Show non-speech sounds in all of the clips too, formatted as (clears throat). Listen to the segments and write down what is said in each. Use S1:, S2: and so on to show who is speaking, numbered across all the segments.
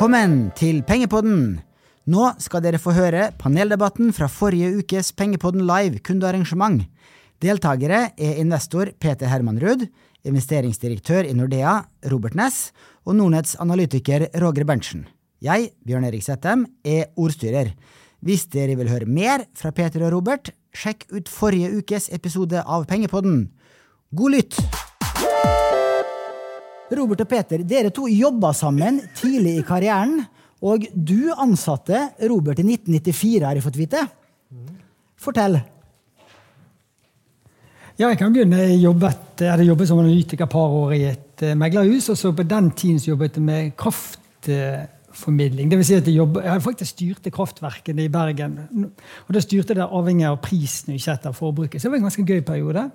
S1: Velkommen til Pengepodden! Nå skal dere få høre paneldebatten fra forrige ukes Pengepodden live kundearrangement. Deltakere er investor Peter Herman Ruud, investeringsdirektør i Nordea Robert Ness og Nordnetts analytiker Roger Berntsen. Jeg, Bjørn Erik Settem, er ordstyrer. Hvis dere vil høre mer fra Peter og Robert, sjekk ut forrige ukes episode av Pengepodden. God lytt! Robert og Peter, dere to jobba sammen tidlig i karrieren. Og du ansatte Robert i 1994, har jeg fått vite. Fortell.
S2: Ja, jeg kan begynne. Jeg, jobbet, jeg hadde jobbet som analytiker et par år i et uh, meglerhus. Og så på den tiden jobbet jeg med kraftformidling. Det vil si at jeg, jobbet, jeg faktisk styrte kraftverkene i Bergen. Og da styrte det avhengig av prisen og ikke etter forbruket. Så det var en ganske gøy periode.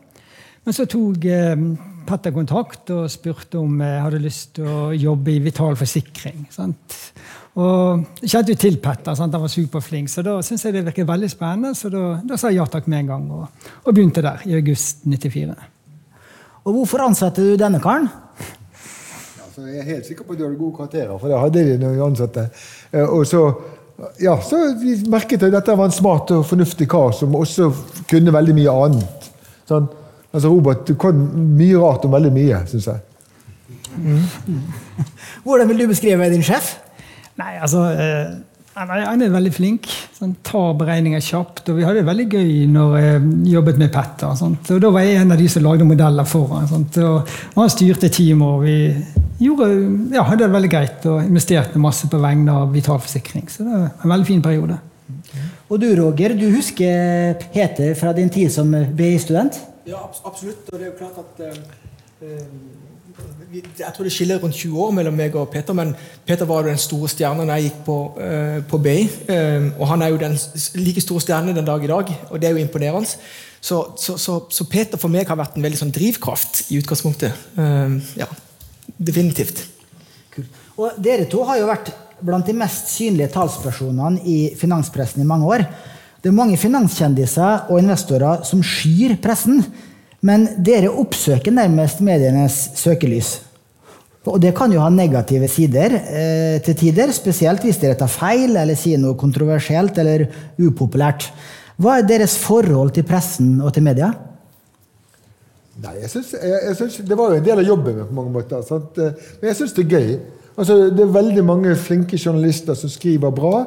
S2: Men så tok eh, Petter kontakt og spurte om jeg hadde lyst til å jobbe i Vital Forsikring. Sant? Og jeg kjente jo til Petter. Sant? Han var superflink, så da syntes jeg det virket veldig spennende. Så da, da sa jeg ja takk med en gang, og, og, begynte der i august 94.
S1: Og hvorfor ansatte du denne karen?
S3: Altså, jeg er helt sikker på at du hadde gode karakterer, for det hadde de når vi ansatte. Eh, og så, ja, så merket jeg at dette var en smart og fornuftig kar som også kunne veldig mye annet. Sånn, Altså, Robert, du kan mye rart om veldig mye, syns jeg.
S1: Mm. (laughs) Hvordan vil du beskrive din sjef?
S2: Nei, altså eh, Han er veldig flink. Han tar beregninger kjapt. og Vi hadde det veldig gøy når jeg jobbet med Petter. Sånt. Og Da var jeg en av de som lagde modeller for ham. Han styrte teamet, og vi gjorde, ja, hadde det veldig greit og investerte masse på vegne av Vital Forsikring. Så det var en veldig fin periode.
S1: Og du, Roger, du husker Peter fra din tid som BI-student?
S4: Ja, absolutt. Og det er jo klart at uh, Jeg tror det skiller rundt 20 år mellom meg og Peter, men Peter var jo den store stjernen da jeg gikk på, uh, på BI. Uh, og han er jo den like store stjernen den dag i dag, og det er jo imponerende. Så, så, så, så Peter for meg har vært en veldig sånn drivkraft i utgangspunktet. ja, definitivt.
S1: Kul. Og dere to har jo vært blant de mest synlige talspersonene i finanspressen i mange år. Det er mange finanskjendiser og investorer som skyr pressen, men dere oppsøker nærmest medienes søkelys. Og det kan jo ha negative sider eh, til tider, spesielt hvis dere tar feil eller sier noe kontroversielt eller upopulært. Hva er deres forhold til pressen og til media?
S3: Nei, jeg synes, jeg, jeg synes, Det var jo en del av jobben på mange måter. Sant? Men jeg syns det er gøy. Altså, det er veldig mange flinke journalister som skriver bra.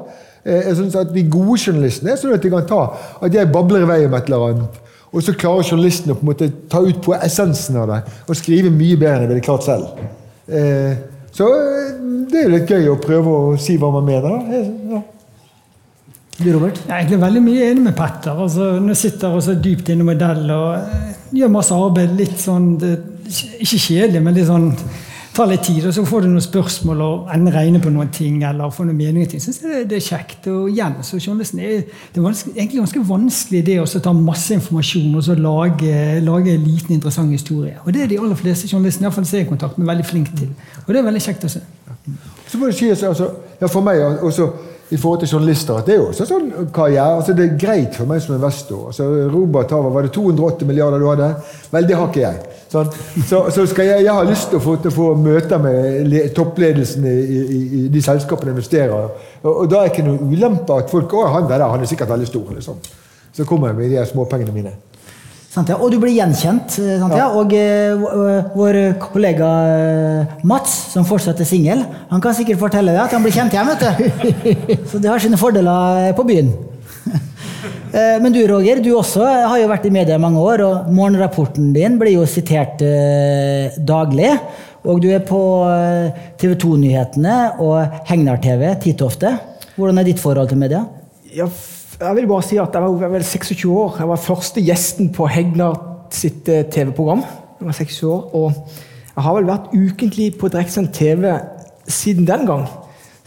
S3: Eh, jeg synes at De gode journalistene er sånn at de kan ta at jeg babler i vei om et eller annet. Og så klarer journalistene å på en måte ta ut på essensen av det og skrive mye bedre enn jeg ville klart selv. Eh, så eh, det er litt gøy å prøve å si hva man mener. Ja.
S1: Du, Robert?
S2: Jeg er egentlig veldig mye enig med Petter. Altså, nå sitter jeg også dypt inne i modell og gjør masse arbeid. Litt sånn, Ikke kjedelig, men litt sånn tar litt tid, og så får du noen spørsmål og ender regne på noen ting. eller får noen meninger ting. Synes det, det er kjekt. Og igjen, så journalisten er, Det er egentlig ganske vanskelig det å ta masse informasjon og så lage, lage en liten, interessant historie. Og det er de aller fleste journalistene i hvert fall i kontakt med, veldig flinke til. Og det er veldig kjekt å se.
S3: Så må det sies, altså, ja, For meg også i forhold til journalister at det er jo også sånn karriere. altså Det er greit for meg som investor. altså Robert Haver, var det 280 milliarder du hadde? Vel, det har ikke jeg. Sånn. Så, så, jeg, jeg har lyst til å få, til å få møter med toppledelsen i, i, i, de selskapene jeg investerer og, og da er det ikke noen ulempe at folk å, han der, han er sikkert veldig stor. Liksom. Så kommer jeg med de småpengene mine.
S1: Sant, ja. Og du blir gjenkjent. Eh, sant, ja. Og uh, vår kollega Mats, som fortsatt er singel, han kan sikkert fortelle deg at han blir kjent igjen. vet du. (laughs) Så det har sine fordeler på byen. Eh, men du Roger, du også har jo vært i media i mange år, og morgenrapporten din blir jo sitert eh, daglig. Og du er på eh, TV 2-nyhetene og Hegnar-TV titt og ofte. Hvordan er ditt forhold til media?
S4: Jeg, jeg vil bare si at jeg var vel 26 år. Jeg var første gjesten på Hegnar sitt TV-program. Jeg var 26 år, og jeg har vel vært ukentlig på direktesendt TV siden den gang.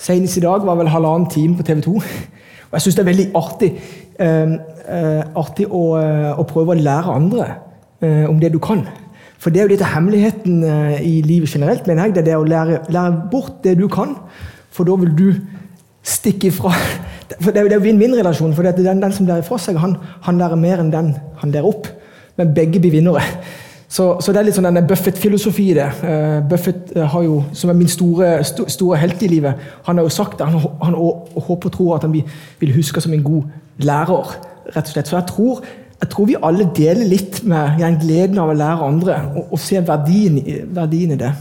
S4: Senest i dag var vel halvannen time på TV 2. Og jeg syns det er veldig artig. Ehm, eh, artig å, eh, å, prøve å lære andre eh, om det du kan. For det er jo litt av hemmeligheten i livet generelt, mener jeg. Det er det å lære, lære bort det du kan, for da vil du stikke ifra. (laughs) For det er jo vinn-vinn-relasjonen. for den, den, som lærer fra seg, han, han, lærer mer enn den han lærer opp. Men begge blir vinnere. Så, så det er litt sånn denne Buffett-filosofi i det. Buffett har jo, som er min store, sto- store helt i livet, han har jo sagt det. Han, han hå- håper og tror at han vil huske som en god lærer. rett og slett. Så jeg tror, jeg tror vi alle deler litt med gleden av å lære andre, og, og se verdien, verdien i det.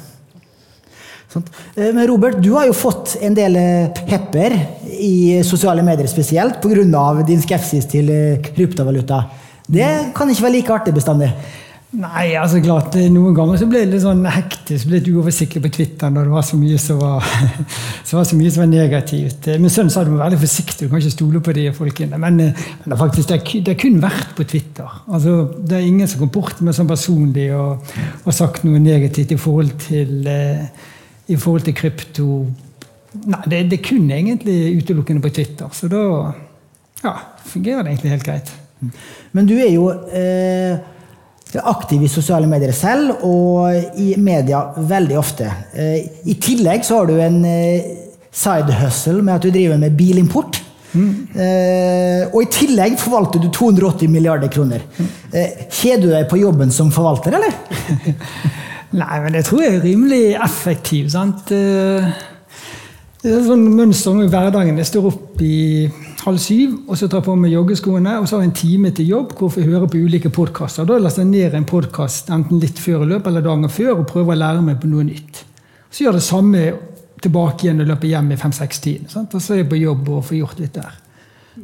S1: Sant? Eh, Men Robert, du har jo fått en del eh, pepper i sosiale medier spesielt pga. din skepsis til eh, kryptovaluta. Det kan ikke være like artig bestandig.
S2: Nei, altså klart, Noen ganger så ble det litt sånn hektisk, ble litt uoversiktlig på Twitter når det var så mye som var, (laughs) så var, så mye som var negativt. Eh, Min sønn sa du må være litt forsiktig, du kan ikke stole på de folkene. Men, eh, men det, faktisk, det, er, det er kun vært på Twitter. Altså, Det er ingen som kom bort med sånn personlig og, og sagt noe negativt i forhold til, eh, i forhold til krypto. Nei, det, det er kun egentlig utelukkende på Twitter. Så da ja, fungerer det egentlig helt greit.
S1: Men du er jo eh, aktiv i sosiale medier selv, og i media veldig ofte. Eh, I tillegg så har du en eh, side hustle med at du driver med bilimport. Mm. og i tillegg forvalter du 280 milliarder kroner. Eh, kjeder du deg på jobben som forvalter, eller? (laughs)
S2: Nei, men jeg tror jeg er rimelig effektiv. sant? Eh, Det er sånn mønster med hverdagen. Jeg står opp i halv syv, og så tar jeg på meg joggeskoene, og så har jeg en time til jobb hvor jeg hører på ulike podkaster. Da laster jeg ned en podkast enten litt før i løpet eller dagen før og prøver å lære meg på noe nytt. Så gjør jeg det samme tilbake igjen og løper hjem i fem-seks-tiden. Og så er jeg på jobb og får gjort litt der.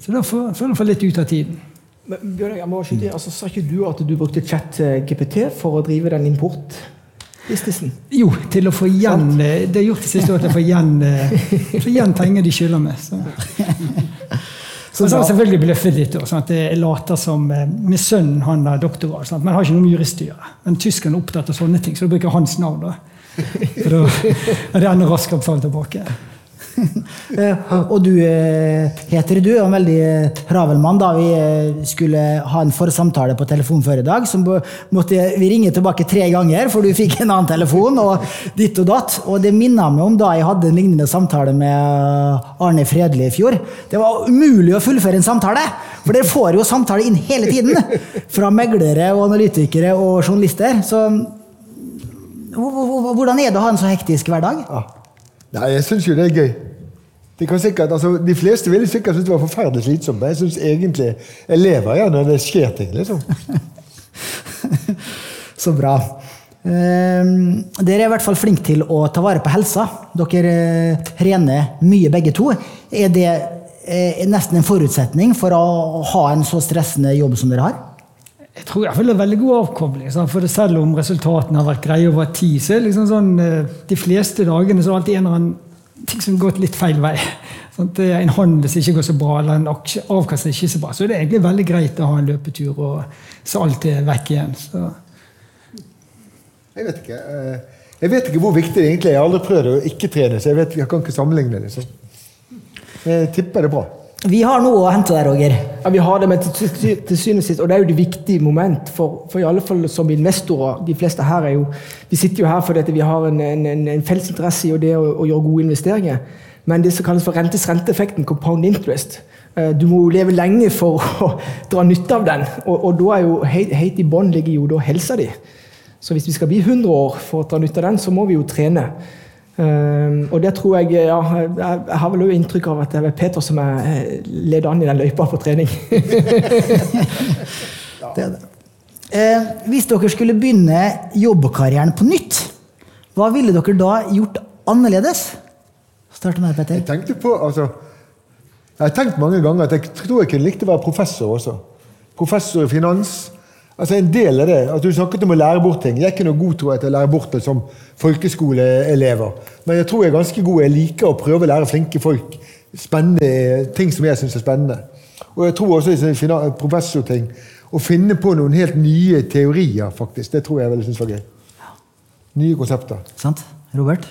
S2: Så da får føler jeg får litt ut av tiden.
S4: Men Bjørn, jeg må skyte, altså, Sa ikke du at du brukte chat eh, GPT for å drive den importbusinessen?
S2: Jo, til å få igjen eh, Det er gjort det siste året jeg får få igjen, eh, (laughs) igjen penger de skylder meg. Så. Så så selvfølgelig bløffet litt. også, sånn at Jeg later som med Min sønn han er doktorgrad, men har ikke noe med jurist å gjøre. Men tyskerne er opptatt av sånne ting, så da bruker jeg hans navn. da. (laughs) For da er det enda raskere å betale tilbake. (laughs)
S1: Eh, og du eh, heter du, er en veldig eh, travel mann. Da vi eh, skulle ha en forsamtale på telefon før i dag, så måtte vi ringe tilbake tre ganger, for du fikk en annen telefon, og ditt og datt. Og det minner meg om da jeg hadde en lignende samtale med eh, Arne Fredli i fjor. Det var umulig å fullføre en samtale, for dere får jo samtale inn hele tiden. Fra meglere og analytikere og journalister. Så hvor- hvor- hvordan er det å ha en så hektisk hverdag?
S3: Ja. Nei, jeg syns jo det er gøy. Det sikkert, altså, de fleste ville sikkert synes det var forferdelig slitsomt, men jeg syns egentlig jeg lever igjen når det skjer ting. liksom. (laughs)
S1: Så bra. Ehm, dere er i hvert fall flinke til å ta vare på helsa. Dere eh, trener mye begge to. Er det eh, nesten en forutsetning for å ha en så stressende jobb som dere har?
S2: Jeg tror i hvert fall det er veldig god avkobling. For selv om resultatene har vært greie over tid, så er det liksom sånn eh, de fleste dagene så er det alltid en eller annen ting som har gått litt feil vei. (laughs) En handel som ikke går så bra, eller en avkastning ikke så bra. Så det er egentlig veldig greit å ha en løpetur, og så alt er vekk igjen. Så.
S3: Jeg vet ikke eh, Jeg vet ikke hvor viktig det egentlig er. Jeg har aldri prøvd å ikke trene, så jeg, vet, jeg kan ikke sammenligne det. Så Jeg tipper det er bra.
S1: Vi har noe å hente der, Roger.
S4: Ja, vi har det, men til, til, til syvende og og det er jo det viktige moment for, for i alle fall som investorer. De fleste her er jo Vi sitter jo her fordi vi har en, en, en, felles interesse i det å, å gjøre gode investeringer. Men det som kalles for rentes renteeffekten, compound interest eh, Du må jo leve lenge for (laughs) å dra nytte av den. Og, og da er jo helt i bånn ligger jo da helsa di. Så hvis vi skal bli 100 år for å dra nytte av den, så må vi jo trene. Um, og det tror jeg ja, jeg, jeg har vel også inntrykk av at det er Peter som er eh, leder an i den løypa på trening. (laughs)
S1: Det er det. Eh, hvis dere skulle begynne jobbkarrieren på nytt, hva ville dere da gjort annerledes? Start med Peter Petter.
S3: Jeg tenkte på, altså, jeg har tenkt mange ganger at jeg tror jeg kunne likt å være professor også. Professor i finans. Altså En del av det, at Du snakket om å lære bort ting. Jeg er ikke noe god tror jeg, til å lære bort det som folkeskoleelever. Men jeg tror jeg er ganske god. Jeg liker å prøve å lære flinke folk spennende ting som jeg syns er spennende. Og jeg tror også i professorting å finne på noen helt nye teorier, faktisk. Det tror jeg jeg syns var gøy. Nye konsepter.
S1: Sant? Robert?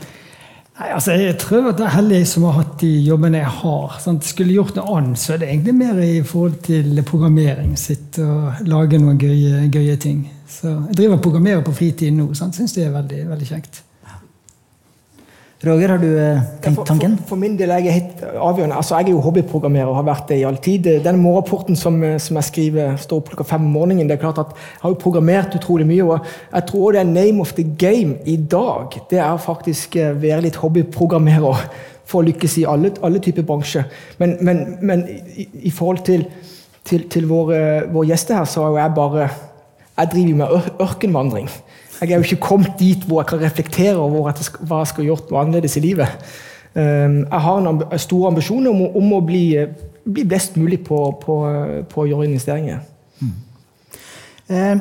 S2: Nei, altså Jeg tror at jeg er heldig som har hatt de jobbene jeg har. Sant? Skulle gjort noe annet, så er det egentlig mer i forhold til programmering. sitt og lage noen gøye, gøye ting. Så Jeg driver og programmerer på fritiden nå. Sant? Syns det er veldig, veldig kjekt.
S1: Roger, har du eh, tenkt
S4: For,
S1: tanken?
S4: for, for min del er jeg helt avgjørende. Altså, jeg er jo hobbyprogrammerer og har vært det i all tid. Den morgenrapporten som, som jeg skriver, står opp klokka fem om morgenen. det er klart at Jeg har jo programmert utrolig mye. og Jeg tror det er name of the game i dag. Det er faktisk å være litt hobbyprogrammerer for å lykkes i alle, alle typer bransjer. Men, men, men i, i forhold til, til, til våre, våre gjester her, så er jo jeg bare Jeg driver med ør- ørkenvandring. Jeg er jo ikke kommet dit hvor jeg kan reflektere over jeg skal, hva jeg skal gjort noe annerledes i livet. Um, jeg har en amb store ambisjoner om, om å bli, bli best mulig på, på, på å gjøre investeringer.
S1: Eh,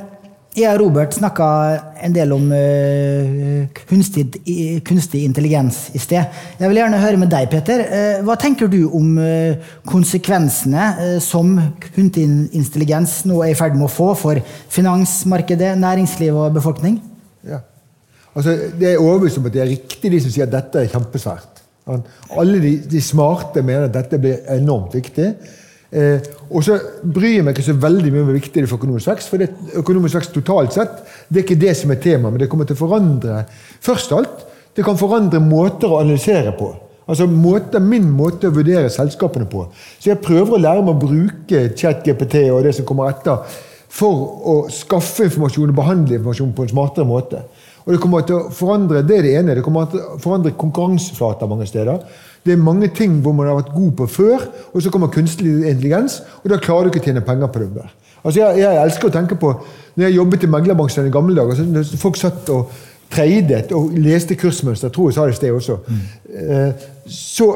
S1: Jeg og Robert snakka en del om uh, kunstig, kunstig intelligens i sted. Jeg vil gjerne høre med deg, Peter. Uh, Hva tenker du om uh, konsekvensene som kunstig intelligens nå er i ferd med å få for finansmarkedet, næringsliv og befolkning?
S3: Ja. Altså, det er overbevist om at det er riktig, de som sier at dette er kjempesvært. Alle de, de smarte mener at dette blir enormt viktig. Eh, og så bryr jeg meg ikke så veldig mye om hvor viktig det er for økonomisk vekst. For det, økonomisk vekst totalt sett det er ikke det som er tema, men det kommer til å forandre Først alt, det kan forandre måter å analysere på. Altså måte, Min måte å vurdere selskapene på. Så jeg prøver å lære meg å bruke ChatGPT og det som kommer etter, for å skaffe informasjon og behandle informasjon på en smartere måte. Og Det kommer til å forandre det er det ene, det kommer til å forandre konkurranseflater mange steder. Det er mange ting hvor man har vært god på før, og så kommer kunstig intelligens, og da klarer du ikke å tjene penger på det mer. Altså jeg, jeg elsker å tenke på når jeg jobbet i meglerbransjen i gamle dager, så folk satt og tradet og leste kursmønster, tror jeg sa det i sted også, eh, så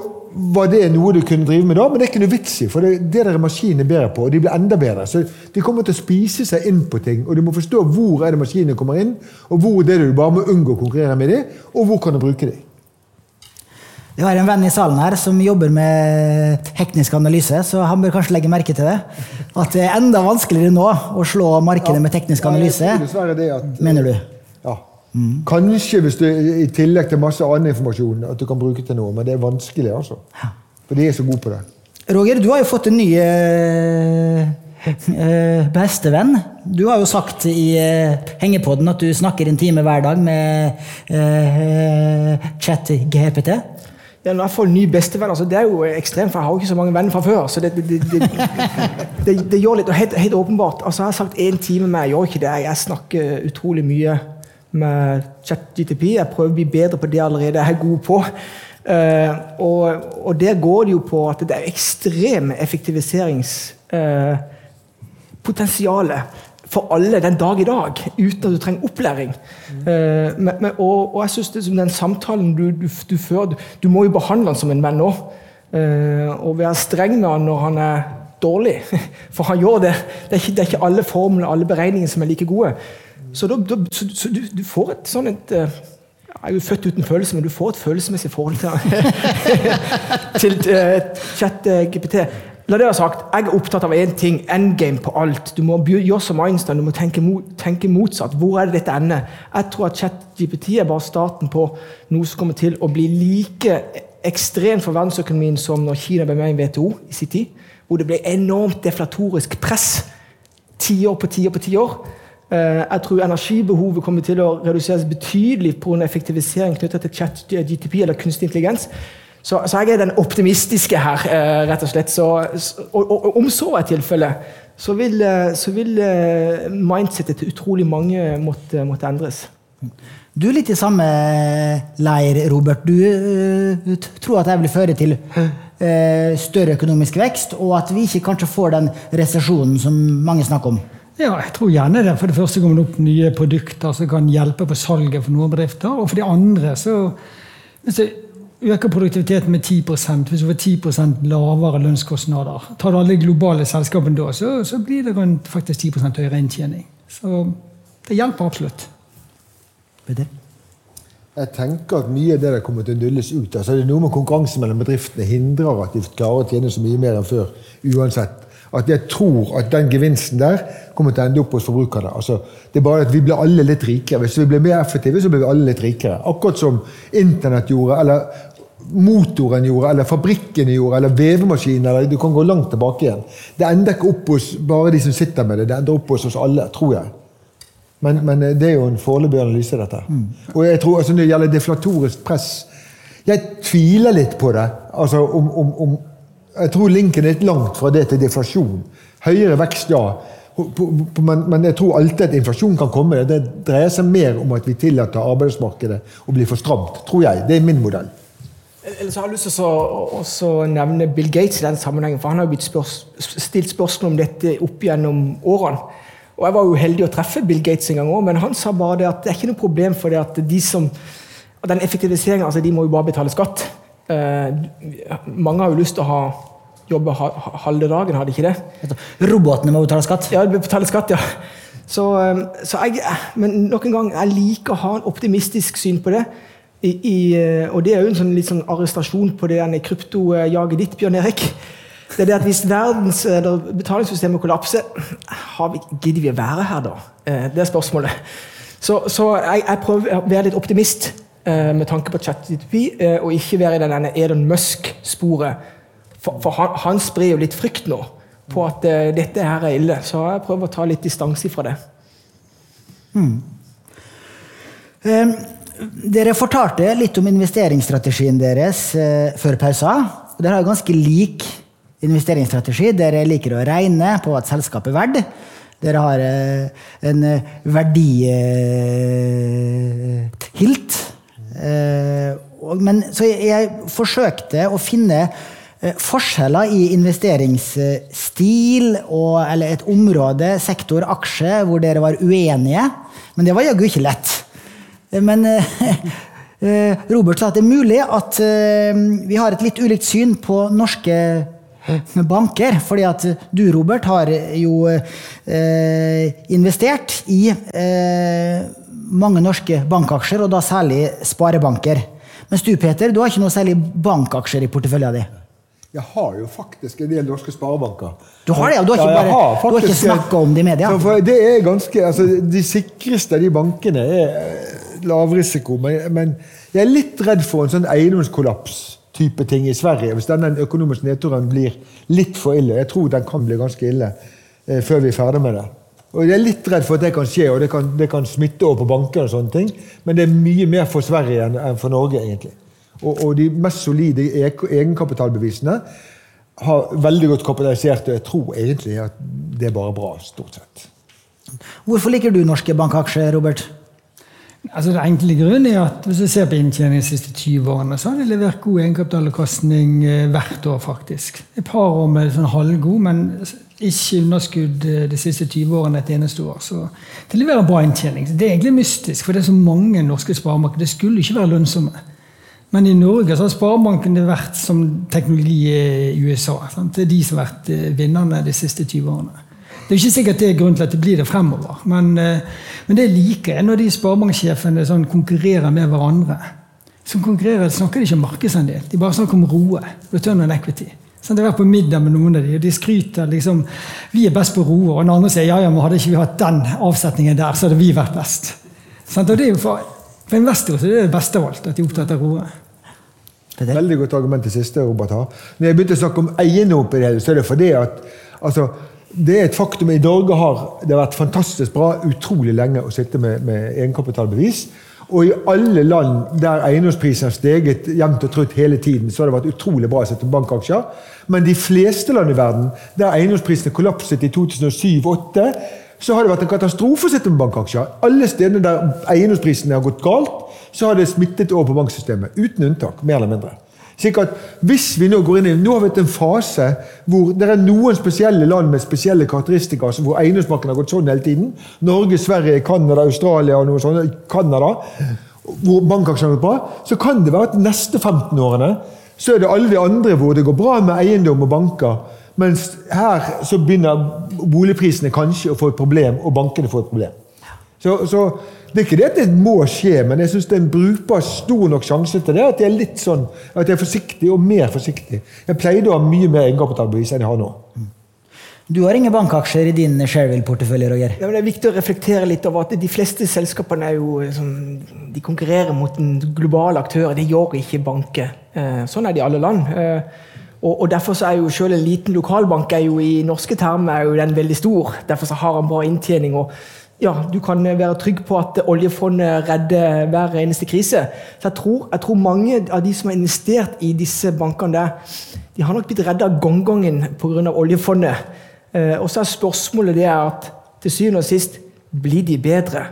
S3: var det noe du kunne drive med da, men det er ikke noe vits i, for det, det der er maskinene bedre på, og de blir enda bedre. Så de kommer til å spise seg inn på ting, og du må forstå hvor er det maskinene kommer inn, og hvor er det du bare må unngå å konkurrere med dem, og hvor kan du bruke dem.
S1: Vi har en venn i salen her som jobber med teknisk analyse, så han bør kanskje legge merke til det. At det er enda vanskeligere nå å slå markedet med teknisk analyse, mener du?
S3: Ja. Kanskje hvis du i tillegg til masse annen informasjon at du kan bruke til noe, men det er vanskelig, altså. For de er så gode på det.
S1: Roger, du har jo fått en ny eh, eh, bestevenn. Du har jo sagt i eh, hengepodden at du snakker en time hver dag med eh, chat-GPT.
S4: Ja, når jeg får ny bestevenn, altså, det er jo ekstremt, for jeg har jo ikke så mange venner fra før. så Det, det, det, det, gjør litt, og helt, helt åpenbart. altså Jeg har sagt én time, men jeg gjør ikke det. Jeg snakker utrolig mye med ChatGTP. Jeg prøver å bli bedre på det jeg allerede er god på. Uh, og, og der går det jo på at det er ekstreme effektiviseringspotensialet for alle den dag i dag, uten at du trenger opplæring. Eh, men, men, og, og jeg som den samtalen du, du, du fører du, du må jo behandle han som en venn òg. og være streng med han når han er dårlig. (laughs) For han gjør det. Det er ikke, det er ikke alle formler alle beregninger som er like gode. Så, da, da, så, så du, du får et sånn et eh, Jeg er jo født uten følelse, men du får et følelsesmessig forhold til, (laughs) til uh, chat-GPT. La det være sagt, Jeg er opptatt av én ting. Endgame på alt. Du må gjøre som Einstein, du må tenke, mot, tenke motsatt. Hvor er det dette ender? Jeg tror at ChatGPT er bare starten på noe som kommer til å bli like ekstremt for verdensøkonomien som når Kina ble med i WTO i sin tid. Hvor det ble enormt deflatorisk press. Tiår på tiår på tiår. Eh, Jeg tror energibehovet kommer til å reduseres betydelig pga. effektivisering knyttet til chat GTP eller kunstig intelligens. Så, så jeg er den optimistiske her, eh, rett og slett. Så, og, og, og om så er tilfellet, så vil, eh, så vil eh, mindsetet til utrolig mange måtte, måtte endres.
S1: Du er litt i samme leir, Robert. Du eh, tror at det vil føre til eh, større økonomisk vekst, og at vi ikke kanskje får den resesjonen som mange snakker om.
S2: Ja, jeg tror gjerne det. For det første kommer det opp nye produkter som kan hjelpe på salget for noen bedrifter. Og for det andre så hvis du øker produktiviteten med 10% hvis du får 10% lavere lønnskostnader Tar du alle de globale selskapene da, så, så blir det rundt faktisk 10% høyere inntjening. Så det hjelper absolutt.
S1: Det?
S3: Jeg tenker at mye av det der kommer til å nulles ut. Altså, det er noe med konkurranse mellom bedriftene hindrer at de klarer å tjene så mye mer enn før. uansett. At jeg tror at den gevinsten der kommer til å ende opp hos forbrukerne. Altså, det er bare at Vi blir alle litt rikere. Hvis vi blir mer effektive, så blir vi alle litt rikere. Akkurat som Internett gjorde, eller motoren gjorde, eller fabrikken gjorde, eller vevemaskinen. eller Du kan gå langt tilbake igjen. Det ender ikke opp hos bare de som sitter med det. Det ender opp hos oss alle, tror jeg. Men, men det er jo en foreløpig analyse, dette. Og jeg tror altså, Når det gjelder deflatorisk press Jeg tviler litt på det. Altså, om, om, om, jeg tror linken er litt langt fra det til deflasjon. Høyere vekst, ja. Men, jeg tror alltid at inflasjon kan komme. Det dreier seg mer om at vi tillater arbeidsmarkedet å bli for stramt, tror jeg. Det er min modell.
S4: Ellers har jeg lyst til å nevne Bill Gates i den sammenhengen. For han har jo blitt spørs, stilt spørsmål om dette opp gjennom årene. Og Jeg var jo heldig å treffe Bill Gates en gang òg, men han sa bare det at det er ikke noe problem for det at de som Den effektiviseringen, altså de må jo bare betale skatt. Eh, mange har jo lyst til å ha jobbe ha, ha- halve dagen, har de ikke det?
S1: Robotene må betale skatt.
S4: Ja, betale skatt, ja. Så, um, så jeg, men nok en gang, jeg liker å ha en optimistisk syn på det. I, i, og det er jo en sånn, litt sånn arrestasjon på det kryptojaget ditt, Bjørn Erik. Det er det at Hvis verdens eller betalingssystemet kollapser, har vi, gidder vi å være her da? Eh, Det er spørsmålet. Så, så jeg, jeg prøver å være litt optimist eh, med tanke på ChatGPT, eh, og ikke være i denne Elon Musk-sporet. For, for han, han sprer jo litt frykt nå på at uh, dette her er ille. Så jeg prøver å ta litt distanse fra det.
S1: Eh, Dere fortalte litt om investeringsstrategien deres uh, før pausa. Dere har ganske lik investeringsstrategi. Dere liker å regne på at selskapet er verdt. Dere har uh, en eh, verdihilt. Eh, men så jeg, jeg forsøkte å finne eh, forskjeller i investeringsstil og, eller et område, sektor, aksje, hvor dere var uenige. Men det var jaggu ikke lett. Men eh, (laughs) eh, Robert sa at det er mulig at vi har et litt ulikt syn på norske banker. Fordi at du, Robert, har jo eh, investert i eh, mange norske bankaksjer, og da særlig sparebanker. Mens du, Peter, du har ikke noe særlig bankaksjer i porteføljen din.
S3: Jeg har jo faktisk en del norske sparebanker.
S1: Du har det, ja, du har ikke
S3: ja,
S1: bare- du har ikke snakka om det i media.
S3: Det er ganske, altså, De sikreste av de bankene er eh, lavrisiko, men, men jeg er litt redd for en sånn eiendomskollaps-type ting i Sverige. Hvis denne økonomiske nedturen blir litt for ille. Jeg tror den kan bli ganske ille eh, før vi er ferdig med det. Og Jeg er litt redd for at det kan skje, og det kan, det kan smitte over på banker. og sånne ting, Men det er mye mer for Sverige enn enn for Norge, egentlig. Og, og de mest solide egenkapitalbevisene har veldig godt kapitalisert, og jeg tror egentlig at det er bare bra, stort sett.
S1: Hvorfor liker du norske bankaksjer, Robert?
S2: Altså Det enkle grunnen er at hvis du ser på inntjeningen de siste 20 årene, så har de levert god egenkapitalavkastning eh, hvert år, faktisk. Et par år med sånn halvgod, men ikke underskudd eh, de siste 20 årene et eneste år. Så det leverer bra inntjening. Det er egentlig mystisk, for det er så mange norske sparebanker. Det skulle ikke være lønnsomme. Men i Norge så har sparebankene vært som teknologi i USA. Sant? Det er de som har vært eh, vinnerne de siste 20 årene. Det er ikke sikkert det er grunnen til at det blir det fremover, men, eh, men det liker jeg når de sparebanksjefene sånn konkurrerer med hverandre. Som konkurrerer snakker de ikke om markedsandel, de bare snakker om ROE. Return on equity. Sånn, jeg har vært på middag med noen av de, og de skryter liksom Vi er best på ROE, og den andre sier ja, ja, men hadde ikke vi hatt den avsetningen der, så hadde vi vært best. Så og det er jo for, for investorer så er det det beste av alt, at de er opptatt av ROE.
S3: Veldig godt argument det siste Robert har. Når jeg begynte å snakke om eiendom, på det hele, så er det fordi at altså, det er et faktum. I Norge har det vært fantastisk bra utrolig lenge å sitte med, med egenkapitalbevis. Og i alle land der eiendomsprisen har steget jevnt og trutt hele tiden, så har det vært utrolig bra å sette bankaksjer. Men de fleste land i verden der eiendomsprisene kollapset i 2007-2008, så har det vært en katastrofe å sitte med bankaksjer. Alle stedene der eiendomsprisene har gått galt, så har det smittet over på banksystemet. Uten unntak, mer eller mindre. Slik at hvis vi Nå går inn i, nå har vi hatt en fase hvor det er noen spesielle land med spesielle karakteristikker hvor eiendomsmarkedet har gått sånn hele tiden. Norge, Sverige, Canada, Australia og noe sånt. Canada, hvor bankaksjene har gått bra. Så kan det være at de neste 15 årene så er det alle de andre hvor det går bra med eiendom og banker. Mens her så begynner boligprisene kanskje å få et problem, og bankene får et problem. Så, så det er ikke det at det må skje, men jeg syns det er en brukbar stor nok sjanse til det. At jeg er litt sånn, at jeg er forsiktig, og mer forsiktig. Jeg pleide å ha mye mer egenkapitalbevis enn jeg har nå.
S1: Du har ingen bankaksjer i din Shareville-portefølje, Roger.
S4: Ja, men det er viktig å reflektere litt over at de fleste selskapene er jo eh, sånn, de konkurrerer mot en global aktør. Det gjør ikke banker. Eh, Sånn er det i alle land. Eh, Og, og Derfor så er jo selv en liten lokalbank er jo i norske termer er jo den veldig stor. Derfor så har han bra inntjening. og ja, du kan være trygg på at oljefondet redder hver eneste krise. Så jeg tror, jeg tror mange av de som har investert i disse bankene der, de har nok blitt redda gongongen pga. oljefondet. Eh, og så er spørsmålet det at til syvende og sist blir de bedre.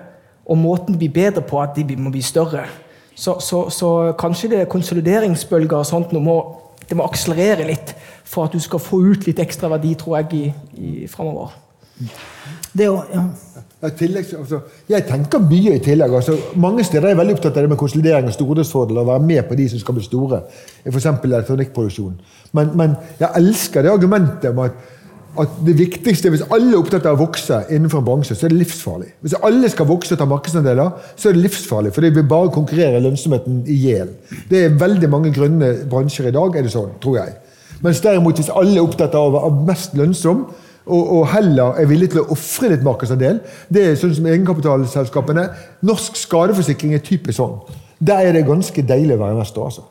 S4: Og måten de blir bedre på, at de må bli større. Så, så, så kanskje det er konsolideringsbølger og sånt må, det må akselerere litt for at du skal få ut litt ekstra verdi, tror jeg, i, i framover.
S1: Det er ja.
S3: Tillegg, altså, jeg tenker mye i tillegg. Altså, mange steder er jeg veldig opptatt av det med konsolidering og stordriftsfordeler. og være med på de som skal bli store. F.eks. elektronikkproduksjon. Men, men jeg elsker det argumentet om at, at det viktigste Hvis alle er opptatt av å vokse innenfor en bransje, så er det livsfarlig. Hvis alle skal vokse og ta markedsandeler, så er det livsfarlig. For det vil bare konkurrere lønnsomheten i hjel. Det er veldig mange grønne bransjer i dag, er det sånn, tror jeg. Mens derimot, hvis alle er opptatt av å være mest lønnsom, og, og heller er villig til å ofre litt markedsandel. Det er sånn som egenkapitalselskapene. Norsk skadeforsikring er typisk sånn. Der er det ganske deilig å være investor. altså.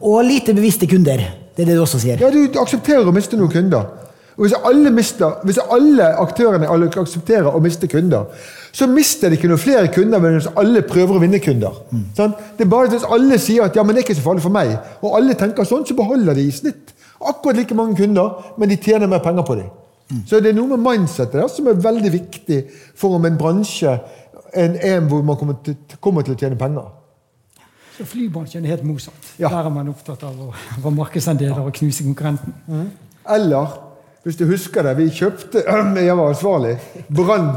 S1: Og lite bevisste kunder. Det er det du også sier.
S3: Ja, Du aksepterer å miste noen kunder. Og Hvis alle, mister, hvis alle aktørene alle aksepterer å miste kunder, så mister de ikke noen flere kunder mens alle prøver å vinne kunder. Sant? Det er bare Hvis alle sier at ja, men det er ikke så farlig for meg, og alle tenker sånn, så beholder de i snitt akkurat like mange kunder, men de tjener mer penger på dem. Så det er noe med mindsetet der som er veldig viktig for om en bransje en, EM hvor man kommer til, kommer til å tjene penger.
S2: Så flybransjen er helt motsatt.
S3: Ja.
S2: Der er man opptatt av å få markedsandeler og knuse konkurrenten.
S3: Eller, hvis du husker det, vi kjøpte (clears throat) Jeg var ansvarlig. Brann.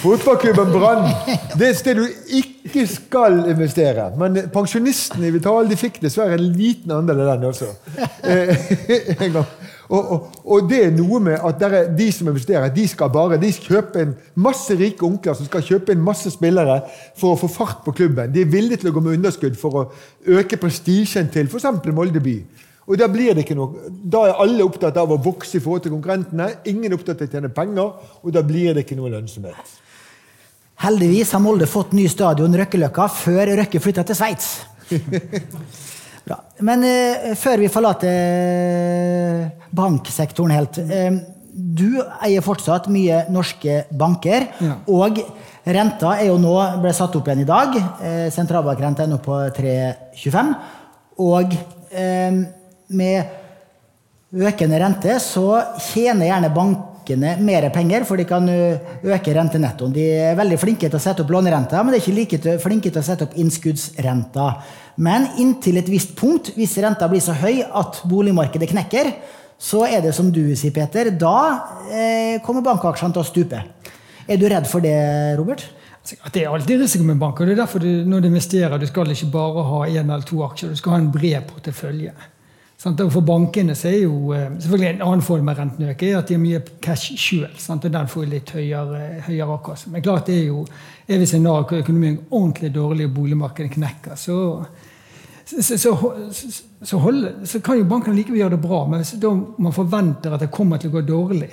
S3: Fotballklubben Brann. Det er et sted du ikke skal investere. Men pensjonistene i Vital de fikk dessverre en liten andel av den også. Eh, (laughs) en gang. Og, og, og det er noe med at de som investerer, de skal bare de skal kjøpe en masse rike onkler som skal kjøpe en masse spillere for å få fart på klubben. De er villige til å gå med underskudd for å øke prestisjen til f.eks. Molde by. Og Da blir det ikke noe, da er alle opptatt av å vokse i forhold til konkurrentene. Ingen er opptatt av å tjene penger, og da blir det ikke noe lønnsomhet.
S1: Heldigvis har Molde fått ny stadion Røkkeløkka før Røkke flytta til Sveits. (laughs) Men eh, før vi forlater eh, banksektoren helt eh, Du eier fortsatt mye norske banker.
S2: Ja.
S1: Og renta er jo nå ble satt opp igjen i dag. Eh, Sentralbankrenta er nå på 3,25. Og eh, med økende rente så tjener gjerne bankene mer penger, for de kan øke rentenettoen. De er veldig flinke til å sette opp lånerenta, men de er ikke like flinke til å sette opp innskuddsrenta. Men inntil et visst punkt, hvis renta blir så høy at boligmarkedet knekker, så er det som du sier, Peter, da eh, kommer bankaksjene til å stupe. Er du redd for det, Robert?
S2: Altså, Det er alltid risiko med banker. Det er derfor du, når du investerer, du skal ikke bare ha én eller to aksjer, du skal ha en bred portefølje. Og For bankene så er jo eh, selvfølgelig en annen form med rentenøk er at de har mye cash sjøl. Og den får litt høyere, høyere avkastning. Men klart det er jo er vi scenario hvor økonomien er ordentlig dårlig og boligmarkedet knekker, så, så, så, så, så, hold, så kan jo bankene likevel gjøre det bra. Men hvis man forventer at det kommer til å gå dårlig,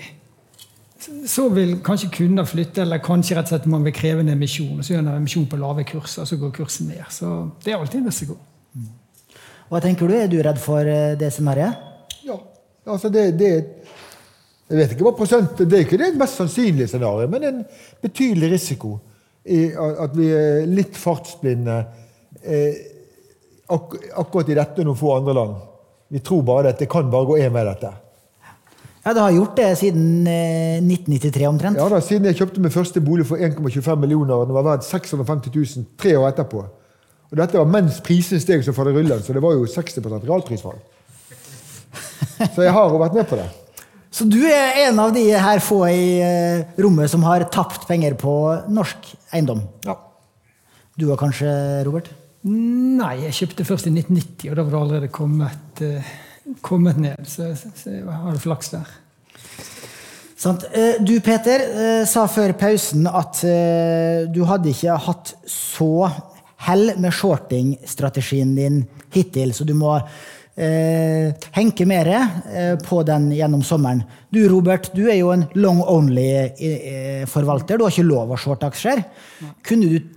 S2: så vil kanskje kunder flytte, eller kanskje rett og slett man vil kreve en emisjon. og Så gjør man emisjon på lave kurser, og så går kursen ned. Så det er alltid en risiko.
S1: Hva tenker du? Er du redd for eh, det scenarioet?
S3: Ja, altså det, det Jeg vet ikke hva prosent Det er ikke det mest sannsynlige scenarioet, men en betydelig risiko i at vi er litt fartsblinde eh, ak akkurat i dette noen få andre land. Vi tror bare at det kan bare gå én vei, dette.
S1: Ja, det har gjort det siden eh, 1993 omtrent.
S3: Ja da, Siden jeg kjøpte min første bolig for 1,25 millioner, og den var verdt 650 000 tre år etterpå. Og dette var mens prisene steg som faderullan, så det var jo 60% realprisfall. Så jeg har jo vært med på det.
S1: Så du er en av de her få i eh, rommet som har tapt penger på norsk eiendom.
S3: Ja.
S1: Du òg kanskje, Robert?
S2: Nei, jeg kjøpte først i 1990, og da var det allerede kommet, eh, kommet ned. Så, så, så jeg har flaks der.
S1: Sant. Eh, Du, Peter, sa før pausen at du hadde ikke hatt så hell med shorting-strategien din hittil, så du må eh, henke mer eh, på den gjennom sommeren. Du, Robert, du er jo en long only-forvalter. Du har ikke lov å shorte aksjer. Kunne du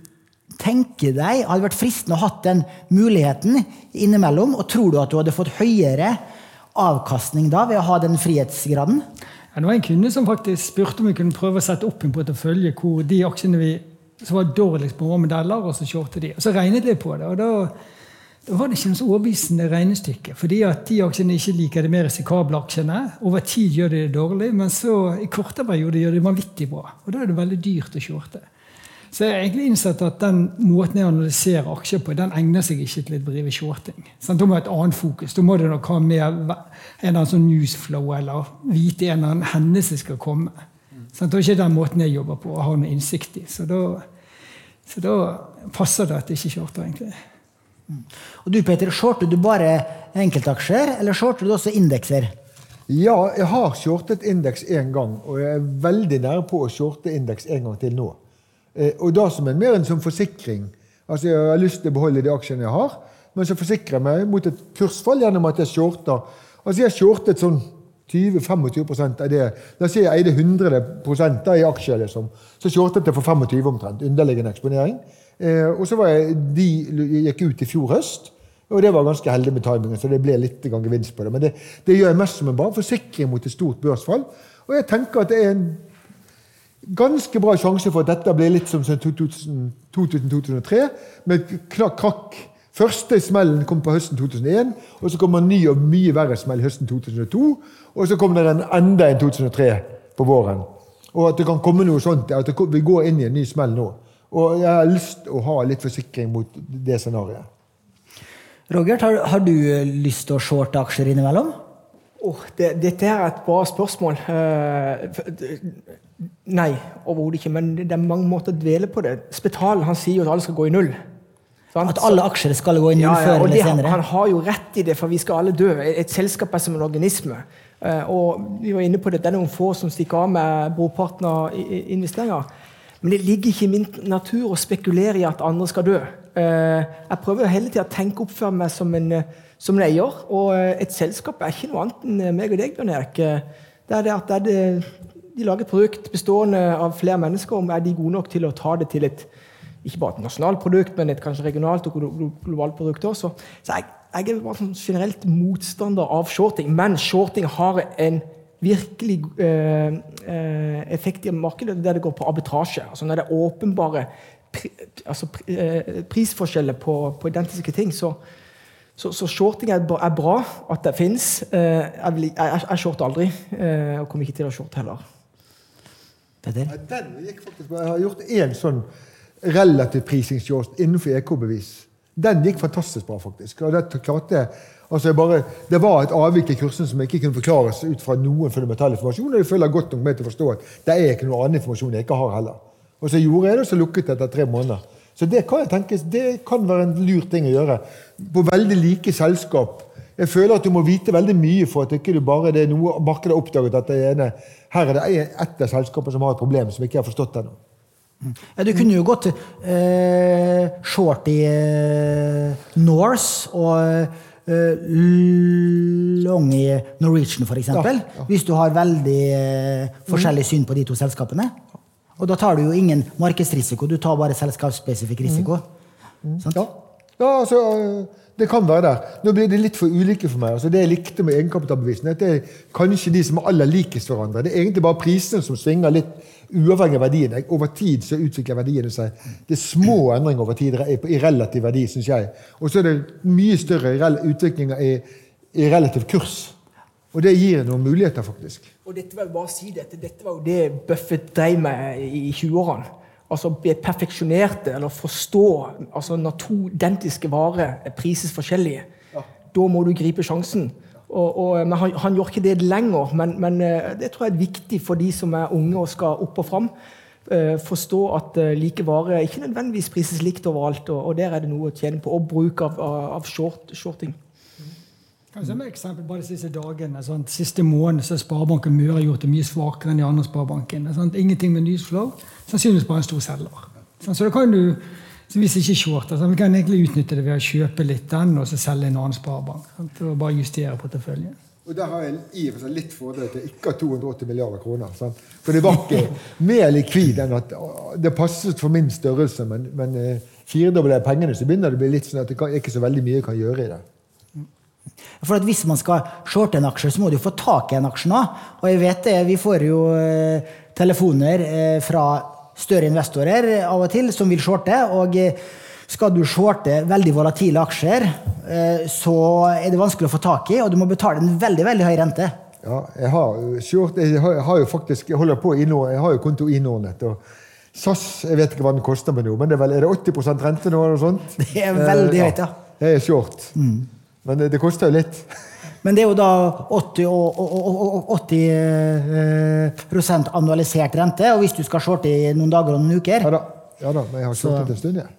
S1: tenke deg, hadde vært fristende å hatt den muligheten innimellom, og tror du at du hadde fått høyere avkastning da ved å ha den frihetsgraden?
S2: Ja, det var en kunde som faktisk spurte om vi kunne prøve å sette opp en portefølje hvor de aksjene vi som var dårligst på modeller, og så shortet de. Og så regnet jeg på det, og da, da var det ikke noe så overbevisende regnestykke. Fordi at de aksjene ikke liker de mer risikable aksjene. Over tid gjør de det dårlig, men så i kortere perioder gjør de vanvittig bra. Og da er det veldig dyrt å shorte. Så jeg har egentlig innsett at den måten jeg analyserer aksjer på, den egner seg ikke til å drive shorting. Sånn, da må jeg ha et annet fokus. Da må det nok ha med en eller annen sånn newsflow eller vite en eller annen hendelse skal komme. Sånn, det er ikke den måten jeg jobber på og har noe innsikt i. Så da, så da passer det at jeg ikke shorter, egentlig.
S1: Og du Peter, shorter du bare enkeltaksjer, eller shorter du også indekser?
S3: Ja, jeg har shortet indeks én gang, og jeg er veldig nære på å shorte indeks en gang til nå. Eh, og da som en, mer en som forsikring. Altså Jeg har lyst til å beholde de aksjene jeg har, men så forsikrer jeg meg mot et kursfall gjennom at jeg shorter. Altså Jeg har shortet sånn 20-25% av det. La oss si jeg eide 100 da i aksjer. liksom. Så shortet jeg for 25 omtrent. Underliggende eksponering. Eh, og så jeg, de gikk ut i fjor høst. Og det var ganske heldig med timingen, så det ble litt gevinst på det. Men det, det gjør jeg mest som en bare forsikring mot et stort børsfall. Og jeg tenker at det er en ganske bra sjanse for at dette blir litt som 2000-2003, med krakk. Første smellen kom på høsten 2001, og så kommer en ny og mye verre smell høsten 2002. Og så kommer det en enda en 2003 på våren. Og at det kan komme noe sånt, at vi går inn i en ny smell nå. Og jeg har lyst til å ha litt forsikring mot det scenarioet.
S1: Roger, har, har du lyst til å shorte aksjer innimellom?
S4: Oh, det, dette er et bra spørsmål. Uh, nei, overhodet ikke. Men det er mange måter å dvele på det. Spital han sier jo at alle skal gå i null.
S1: Sant? At alle aksjer skal gå i null ja, ja, før eller senere?
S4: Han, har jo rett i det, for vi skal alle dø. Et selskap er som en organisme. Uh, og vi var inne på det, det er noen få som stikker av med brorparten av investeringer. Men det ligger ikke i min natur å spekulere i at andre skal dø. Uh, jeg prøver hele tida å tenke opp for meg som en som en eier. Og eh, et selskap er ikke noe annet enn eh, meg og deg, Bjørn Erik. Det er det at det er det, de lager et produkt bestående av flere mennesker. Om er de gode nok til å ta det til et ikke bare et nasjonalt produkt, men et kanskje regionalt og globalt produkt også. Så jeg, jeg er bare sånn generelt motstander av shorting. Men shorting har en virkelig eh, eh effekt i markedet der det går på arbitrasje. Altså når det er åpenbare pri, altså, pri, prisforskjeller på, på identiske ting, så, så, så, shorting er, er, bra at det fins. Eh, jeg, jeg, jeg, shorter aldri, eh, og kommer ikke til å shorte heller.
S1: Det er det.
S3: Den gikk faktisk, Jeg har gjort én sånn relativ prisingsshort innenfor EK-bevis. Den gikk fantastisk bra, faktisk. og det klarte altså bare, Det var et avvik i kursen som ikke kunne forklares ut fra noen fundamental informasjon. Og jeg føler godt nok med til å forstå at det er ikke noe annen informasjon jeg ikke har heller. Og så gjorde jeg det, og så lukket det etter tre måneder. Så det kan jeg tenke, det kan være en lur ting å gjøre. På veldig like selskap. Jeg føler at du må vite veldig mye for at ikke du bare det er noe markedet har oppdaget at det ene, her er det ett av selskapene som har et problem som ikke har forstått ennå.
S1: Ja, du kunne jo gått eh, short i eh, Norse og eh, long i Norwegian, f.eks. Ja, ja. Hvis du har veldig eh, forskjellig syn på de to selskapene. Og da tar du jo ingen markedsrisiko, du tar bare selskapsspesifikk risiko.
S3: Mm. Ja. ja. altså det kan være der. Nå blir det litt for ulike for meg. Altså, det jeg likte med egenkapitalbevisene, det er kanskje de som er aller likest hverandre. Det er egentlig bare prisene som svinger litt uavhengig av verdiene. Over tid så utvikler verdiene seg. Det er små endringer over tid i relativ verdi, syns jeg. Og så er det mye større utviklinger i, i relativ kurs. Og det gir noen muligheter, faktisk.
S4: Og dette var jo bare å si dette, dette var jo det Buffett drev med i 20-årene. Altså bli perfeksjonerte, eller forstå altså Når to identiske varer prises forskjellige, ja. da må du gripe sjansen. Og, og, men han, han gjør ikke det lenger, men, men, eh, det tror jeg er viktig for de som er unge og skal opp og fram. Uh, forstå at like varer ikke nødvendigvis prises likt overalt, og, og, der er det noe å tjene på. Og bruk av, av short, shorting.
S2: Kanskje med eksempel bare de siste dagene, sånn, siste måned så har Sparebanken Møre gjort det mye svakere enn de andre sparebankene. Sånn, ingenting med newsflow. Sannsynligvis bare en stor selger. Sånn, så da kan du, så hvis ikke shorter, så vi kan egentlig utnytte det ved å kjøpe litt den og så selge en annen sparebank. Sånn, og bare justere porteføljen.
S3: Og Der har jeg i og for seg litt fordel til ikke ha 280 milliarder kroner. Sant? For det var ikke (laughs) mer likvid enn at det passet for min størrelse. Men, men eh, firedobler jeg pengene, så begynner det å bli litt sånn at det er ikke så veldig mye kan gjøre i det.
S1: For at Hvis man skal shorte en aksje, så må du få tak i en aksje nå. Og jeg vet det, vi får jo eh, telefoner eh, fra større investorer av og til som vil shorte. og eh, skal du shorte veldig volatile aksjer, eh, så er det vanskelig å få tak i, og du må betale en veldig veldig høy rente.
S3: Ja, jeg har, short, jeg har, jo faktisk jeg holder på i Nord, jeg har jo konto i Nordnett. og SAS jeg vet ikke hva den koster med nå, men det er vel er det 80% rente nå? eller noe sånt?
S1: Det er veldig
S3: Eh,
S1: høyt, ja.
S3: Det er short. Men det, det koster jo litt.
S1: Men det er jo da 80, og, og, og, og 80 eh, annualisert rente, og hvis du skal shorte i noen dager og noen uker,
S3: Ja da, ja da men jeg har shortet en stund, jeg.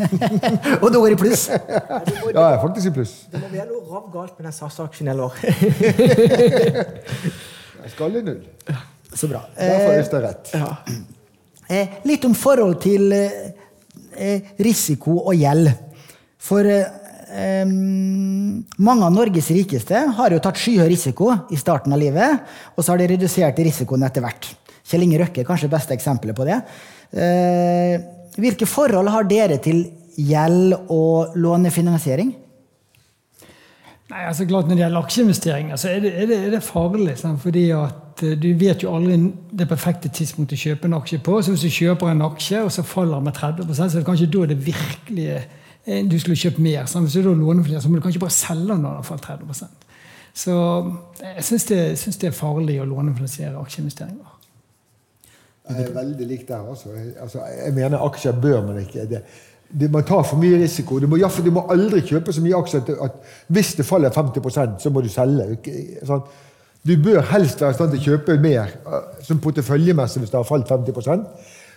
S3: (laughs)
S1: og da går det i pluss
S3: Ja, jeg er faktisk i pluss.
S4: Det må være noe rav galt med den SAS-aksjen eller (laughs) (laughs)
S3: Jeg skal i null.
S1: Så bra.
S3: Derfor er det rett.
S4: ja. (clears throat)
S1: Eh, litt om forhold til eh, eh, risiko og gjeld. For eh, em, mange av Norges rikeste har jo tatt skyhøy risiko i starten av livet, og så har de redusert risikoen etter hvert. Kjell Inge Røkke er kanskje det beste eksempelet på det. Eh, hvilke forhold har dere til gjeld og lånefinansiering?
S2: Nei, altså klart Når det gjelder aksjeinvesteringer, så er det, er det, er det farlig. Sant? Fordi at eh, du vet jo aldri det perfekte tidspunktet å kjøpe en aksje på. Så hvis du kjøper en aksje, og så faller den med 30 så er det kanskje da det virkelig eh, du skulle kjøpt mer. Sant? Hvis du låner det, så må du kanskje bare selge når den har falt 30% Så jeg syns det, det er farlig å lånefinansiere aksjeinvesteringer.
S3: Jeg er veldig lik der. også. Jeg, altså, jeg mener aksjer bør man ikke. Det, det, man tar for mye risiko. Du må, for du må aldri kjøpe så mye aksjer at, at hvis det faller 50% så må du selge. Sånn. Du bør helst være i stand til å kjøpe mer eh, som porteføljemessig hvis det har falt 50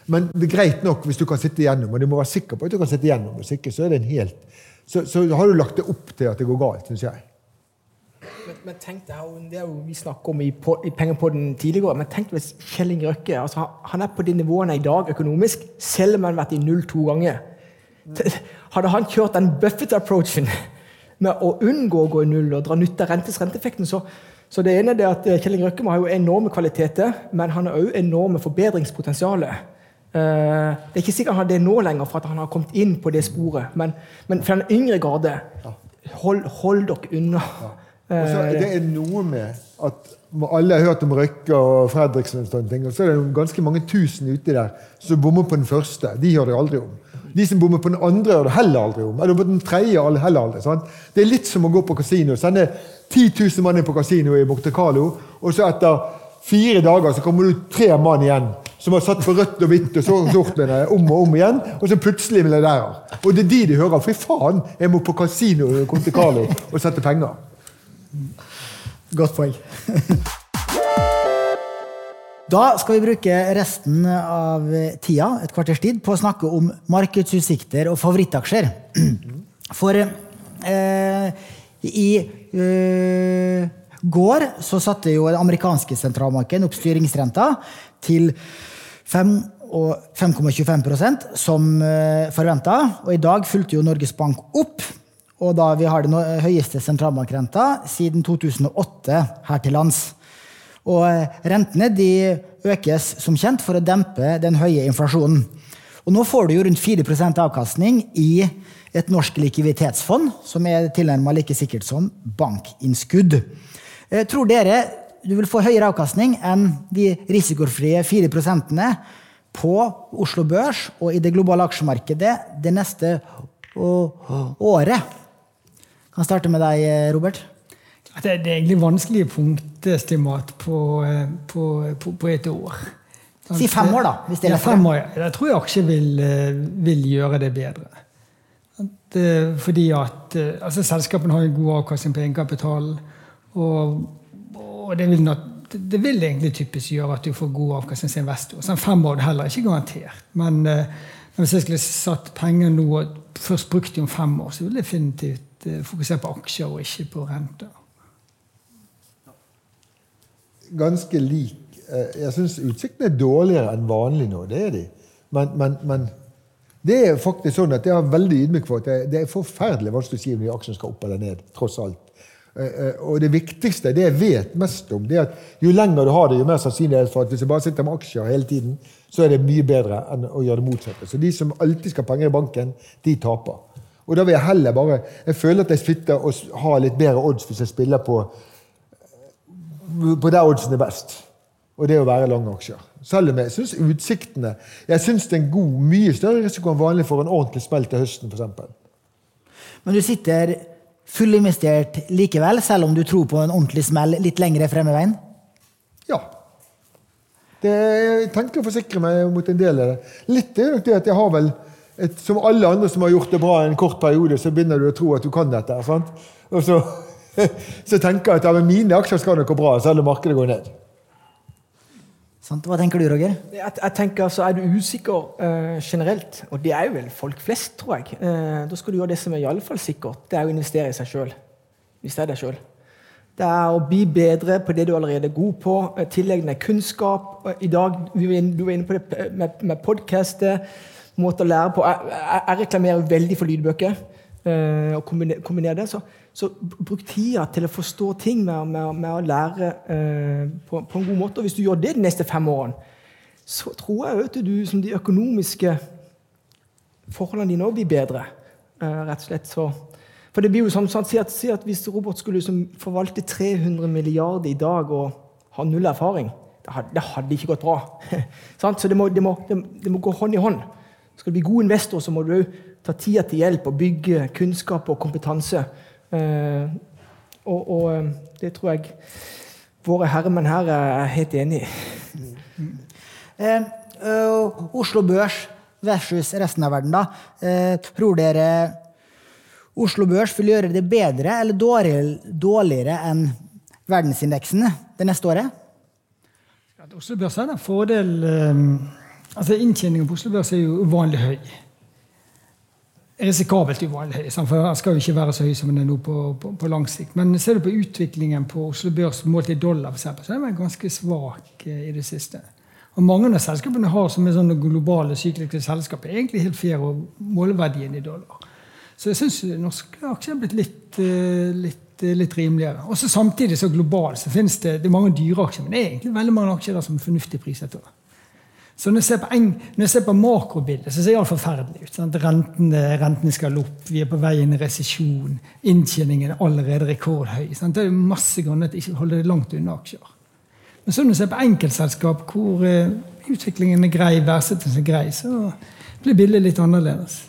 S3: Men det er greit nok hvis du kan sitte igjennom, og du må være sikker på at du kan sitte igjennom. Hvis ikke så helt så, så har du lagt det opp til at det går galt, syns jeg.
S4: Men, men tenk det, jo, det er jo vi snakker om i, på, i Pengepodden tidligere, men tenk hvis Kjell Inge Røkke altså, han- er på de nivåene i dag økonomisk, selv om han har vært i null to ganger. Hadde han kjørt den Buffett-approachen med å unngå å gå i null og dra nytte av rentes renteeffekten, så, så det ene er at Kjell Inge Røkke må ha jo enorme kvaliteter, men han har òg enorme forbedringspotensial. Eh, det er ikke sikkert han har det nå lenger, for at han har kommet inn på det sporet, men, men for den yngre garde, hold, hold dere unna.
S3: Så,
S4: Eh,
S3: det er noe med at alle har hørt om Røkke og Fredriksen, og sånne ting, og så er det ganske mange tusen ute der som bommer på den første. De hører det aldri om. De som bommer på den andre, hører det heller aldri om. Eller på den tredje, heller aldri. Sant? Det er litt som å gå på kasino. Sende 10 000 mann inn på kasino i Monte Carlo, og så etter fire dager så kommer du tre mann igjen som har satt på rødt og hvitt og så sort med det om og om igjen, og så plutselig milliardærer. Og det er de de hører. Fy faen, jeg må på kasino i Conte Carlo og sette penger.
S1: Godt poeng. Da skal vi bruke resten av tida, et kvarters tid, på å snakke om markedsutsikter og favorittaksjer. For eh, i eh, går så satte jo det amerikanske sentralbanken opp styringsrenta til 5 og 5,25% som eh, forventa. Og i dag fulgte jo Norges Bank opp. Og da vi har den høyeste sentralbankrenta siden 2008 her til lands. Og eh, rentene de økes som kjent for å dempe den høye inflasjonen. Og nå får du jo rundt 4% avkastning i et norsk likviditetsfond, som er tilnærmet like sikkert som bankinnskudd. Eh, Tror dere du vil få høyere avkastning enn de risikofrie 4% på Oslo Børs og i det globale aksjemarkedet det neste året. året? Kan starte med deg, Robert.
S2: Det, det er egentlig vanskelige punktestimat på, eh, på, på, på et år.
S1: Si fem år, da, hvis det er
S2: ja, fem år, ja. Jeg tror aksjer vil, eh, vil gjøre det bedre. At, eh, fordi at altså, selskapene har en god avkastning på egenkapitalen. Og, og det, vil, det vil egentlig typisk gjøre at du får god avkastning som investor. Så fem år er heller ikke garantert. Men, eh, men hvis jeg skulle satt penger nå og først brukt dem om fem år, så ville jeg definitivt fokusert fokusere på aksjer og ikke på renter.
S3: ganske lik. Eh, Jeg syns utsiktene er dårligere enn vanlig nå. Det er de. Men, men, men det er faktisk sånn at jeg er veldig ydmyk for at det, er forferdelig vanskelig å si om de skal opp eller ned. tross alt. Eh, eh, Og det viktigste, det jeg vet mest om, det er at jo lenger du har det, jo mer sannsynlighet for at hvis jeg bare sitter med aksjer hele tiden, så er det mye bedre enn å gjøre det motsatte. Så de som alltid skal ha penger i banken, de taper. Og da vil jeg heller bare Jeg føler at jeg sitter og har litt bedre odds hvis jeg spiller på, på der oddsen er best. Og det å være lange aksjer. Selv om jeg syns utsiktene Jeg syns det er en god, mye større risiko enn vanlig for en ordentlig smell til høsten, f.eks.
S1: Men du sitter fullinvestert likevel, selv om du tror på en ordentlig smell litt lengre frem i veien?
S3: Ja. Det, jeg tenker å forsikre meg mot en del av det. Litt er nok det at jeg har vel et, Som alle andre som har gjort det bra en kort periode, så begynner du å tro at du kan dette. sant? Og så, (laughs) så tenker jeg at ja, mine aksjer skal nok gå bra, selv om markedet går ned.
S1: Sant? Hva tenker du, Roger?
S4: Jeg, jeg tenker altså, Er du usikker uh, generelt, og det er jo vel folk flest, tror jeg, uh, da skal du gjøre det som er i alle fall sikkert. Det er å investere i seg sjøl. Hvis det er deg sjøl. Det er å bli bedre på det du allerede er god på. eh, Tilegne deg kunnskap. I dag, Du var inne på det med, med podkastet. Måter å lære på. Jeg, jeg, jeg reklamerer veldig for lydbøker. Uh, og kombiner, det. Så, så bruk tida til å forstå ting med, med, med å lære eh, på, på en god måte. Og hvis du gjør det de neste fem årene, så tror jeg at du som de økonomiske forholdene dine òg blir bedre. eh, rett og slett. Så, for det blir jo sånn, sånn si, at, si at Hvis Robert skulle liksom forvalte 300 milliarder i dag og ha null erfaring, det hadde, det hadde ikke gått bra. (laughs) Så det må, det, må, det, må gå hånd i hånd. Skal du bli god investor, så må du ta tida til hjelp og bygge kunnskap og kompetanse. Eh, og, og eh, det tror jeg våre herremenn her er helt enig i.
S1: Mm. eh, Oslo Børs versus resten av verden, da. Eh, tror dere Oslo Børs vil gjøre det bedre eller dårligere, dårligere enn verdensindeksen det neste året?
S2: Oslo Børs har en fordel eh, altså Inntjeningen på Oslo Børs er jo uvanlig høy. Risikabelt uvanlig for den skal jo ikke være så høy som den er nå på, på, på lang sikt. Men ser du på utviklingen på Oslo Børs målt i dollar, for eksempel, så er den ganske svak eh, i det siste. Og Mange av selskapene har som er sånne globale sykliske selskap, egentlig helt fair å måle verdien i dollar. Så jeg syns norske aksjer er blitt litt, eh, litt, eh, litt rimeligere. Også Samtidig så globalt så finnes det, det er mange dyre aksjer, men det er egentlig veldig mange aksjer der som er fornuftig priset. også. Så når jeg ser på, en, når jeg ser på makrobildet, så ser det forferdelig ut. Sant? Rentene, rentene skal opp, vi er på vei inn i resesjon, inntjeningen er allerede rekordhøy. Sant? Det er masse grunner til ikke å holde det langt unna aksjer. Men så når jeg ser på enkeltselskap hvor eh, utviklingen er grei, verdsettelsen er grei, så blir bildet litt annerledes.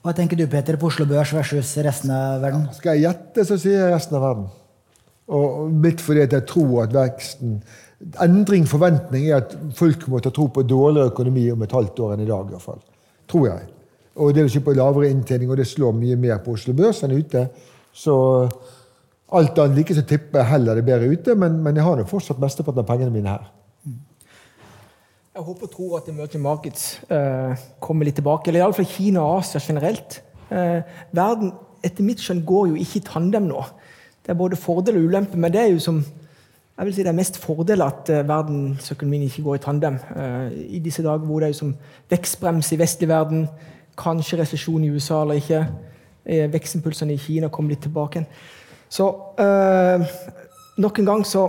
S1: Hva tenker du, Peter, på Oslo Børs versus resten av verden?
S3: Skal jeg gjette, så sier jeg resten av verden. Og og litt fordi at jeg tror at veksten Endring forventning er at folk må ta tro på dårligere økonomi om et halvt år enn i dag. i hvert fall. Tror jeg. Og det vil si på lavere inntjening, og det slår mye mer på Oslo Børs enn ute. Så alt annet like så tipper jeg heller det bedre ute, men, men jeg har nå fortsatt mesteparten av pengene mine her.
S4: Jeg håper og tror at emerging markets eh, kommer litt tilbake. Eller iallfall Kina og Asia generelt. Eh, verden etter mitt skjønn går jo ikke i tandem nå. Det er både fordel og ulempe, men det er jo som jeg vil si det er mest fordel at eh, verdensøkonomien ikke går i tandem. Eh, I disse dager hvor det er som vekstbrems i vestlig verden, kanskje resesjon i USA eller ikke. Eh, vekstimpulsene i Kina kommer litt tilbake igjen. Så eh, nok en gang så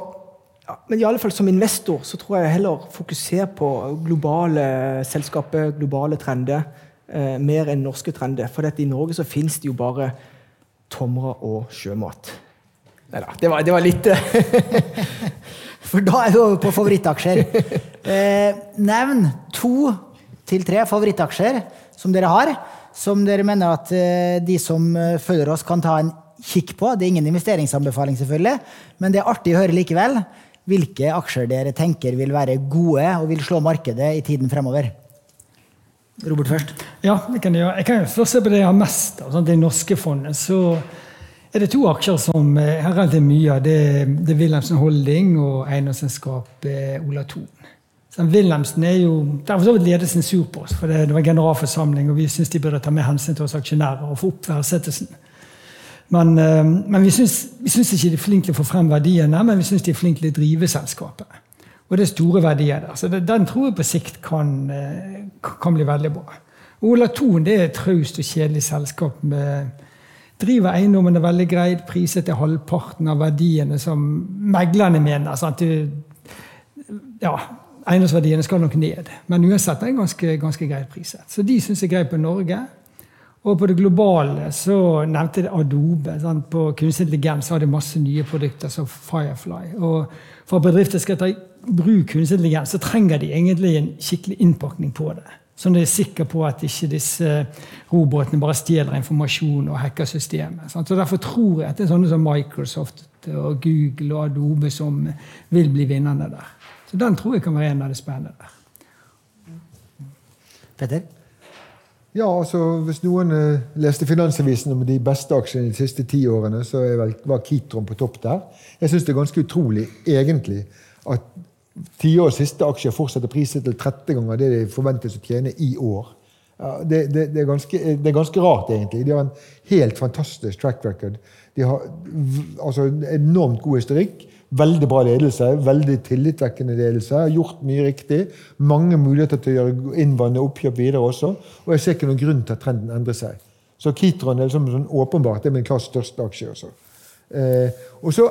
S4: ja, men i alle fall som investor så tror jeg heller fokuser på globale selskaper, globale trender, eh, mer enn norske trender. For i Norge så finnes det jo bare tomre og sjømat. Neida, det var, det var litt (laughs)
S1: For da er vi over på favorittaksjer. Eh, nevn to til tre favorittaksjer som dere har, som dere mener at eh, de som eh, følger oss, kan ta en kikk på. Det er ingen investeringsanbefaling, selvfølgelig, men det er artig å høre likevel hvilke aksjer dere tenker vil være gode og vil slå markedet i tiden fremover. Robert først.
S2: Ja, det kan jeg gjøre. Jeg kan jo først se på det jeg har mest av. Sånn, det norske fondet. Så er det to aksjer som er har relativt mye av. Det, er Wilhelmsen Holding og eiendomsselskapet Ola Thon. Så Wilhelmsen er jo Der var så ledelsen sur på oss, for det, det var generalforsamling, og vi syns de burde ta med hensyn til oss aksjonærer og få opp verdsettelsen. Men, eh, men vi syns ikke de er flinke til å få frem verdiene, men vi syns de er flinke til å drive selskapet. Og det er store verdier der. Så det, den tror jeg på sikt kan, eh, kan bli veldig bra. Ola Thon det er et traust og kjedelig selskap. med Driver eiendommene veldig greit, priset til halvparten av verdiene som meglerne mener. Sant? Ja, Eiendomsverdiene skal nok ned, men uansett er det ganske, ganske greit priset. Så de syns er greit på Norge. Og på det globale så nevnte jeg Adobe. Sant? På kunstig intelligens har de masse nye produkter som Firefly. Og for at bedrifter skal ta i bruk kunstig intelligens, så trenger de egentlig en skikkelig innpakning på det. Sånn at de er sikre på at ikke disse robotene bare stjeler informasjon og hacker systemet. Så Derfor tror jeg at det er sånne som Microsoft og Google og Adobe som vil bli vinnerne der. Så den tror jeg kan være en av de spennende der.
S1: Petter?
S3: Ja, altså Hvis noen uh, leste Finansavisen om de beste aksjene de siste ti årene, så vel, var Kitron på topp der. Jeg syns det er ganske utrolig, egentlig, at tiårets siste aksjer fortsetter priset til 30 ganger det de forventes å tjene i år. Det, det, det, er ganske, det, er ganske, rart, egentlig. De har en helt fantastisk track record. De har altså, enormt god historikk. Veldig bra ledelse, veldig tillitvekkende ledelse. Har gjort mye riktig. Mange muligheter til å gjøre innvandrende oppkjøp videre også. Og jeg ser ikke noen grunn til at trenden endrer seg. Så Kitron er liksom sånn åpenbart det er min klart største aksje. også. Eh, og så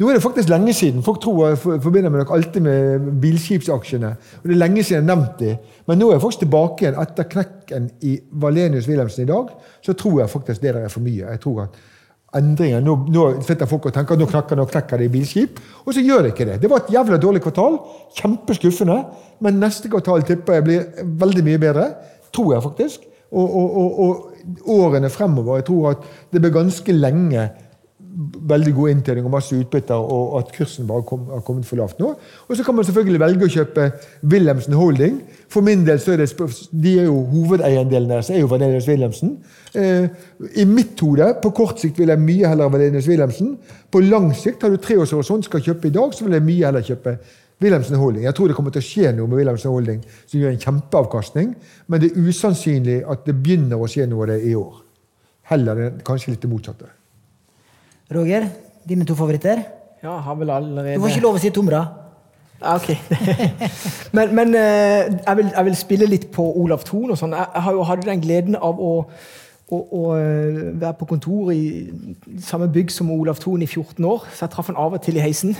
S3: nå er det faktisk lenge siden. Folk tror jeg forbinder meg nok alltid med bilskipsaksjene. og det er lenge siden jeg har nevnt dem. Men nå er jeg faktisk tilbake igjen etter knekken i Valenius Wilhelmsen i dag. Så tror jeg faktisk det der er for mye. Jeg tror at endringer, Nå, nå sitter folk og tenker at nå knekker, nå knekker det i bilskip, og så gjør det ikke det. Det var et jævla dårlig kvartal. Kjempeskuffende. Men neste kvartal tipper jeg blir veldig mye bedre. Tror jeg faktisk. Og, og, og, og årene fremover. Jeg tror at det blir ganske lenge veldig god inntjening og masse utbytter, og at kursen bare kom, har kommet for lavt nå. Og så kan man selvfølgelig velge å kjøpe Wilhelmsen Holding. For min del så er det, de er jo hovedeiendelen deres er jo Valenius Wilhelmsen. Eh, I mitt hode, på kort sikt, vil jeg mye heller Valenius Wilhelmsen. På lang sikt, har du tre års horisont, skal kjøpe i dag, så vil jeg mye heller kjøpe Wilhelmsen Holding. Jeg tror det kommer til å skje noe med Wilhelmsen Holding som gjør en kjempeavkastning, men det er usannsynlig at det begynner å skje noe av det i år. Heller kanskje litt det motsatte.
S1: Roger, dine to favoritter?
S4: Ja, har vel allerede
S1: Du får ikke lov å si Tomra.
S4: Ok. (laughs) men, men eh, jeg, vil, jeg, vil, spille litt på Olav Thon. og sånn. Jeg har jo hatt den gleden av å, å, å eh, være på kontor i samme bygg som Olav Thon i 14 år, så jeg traff han av og til i heisen.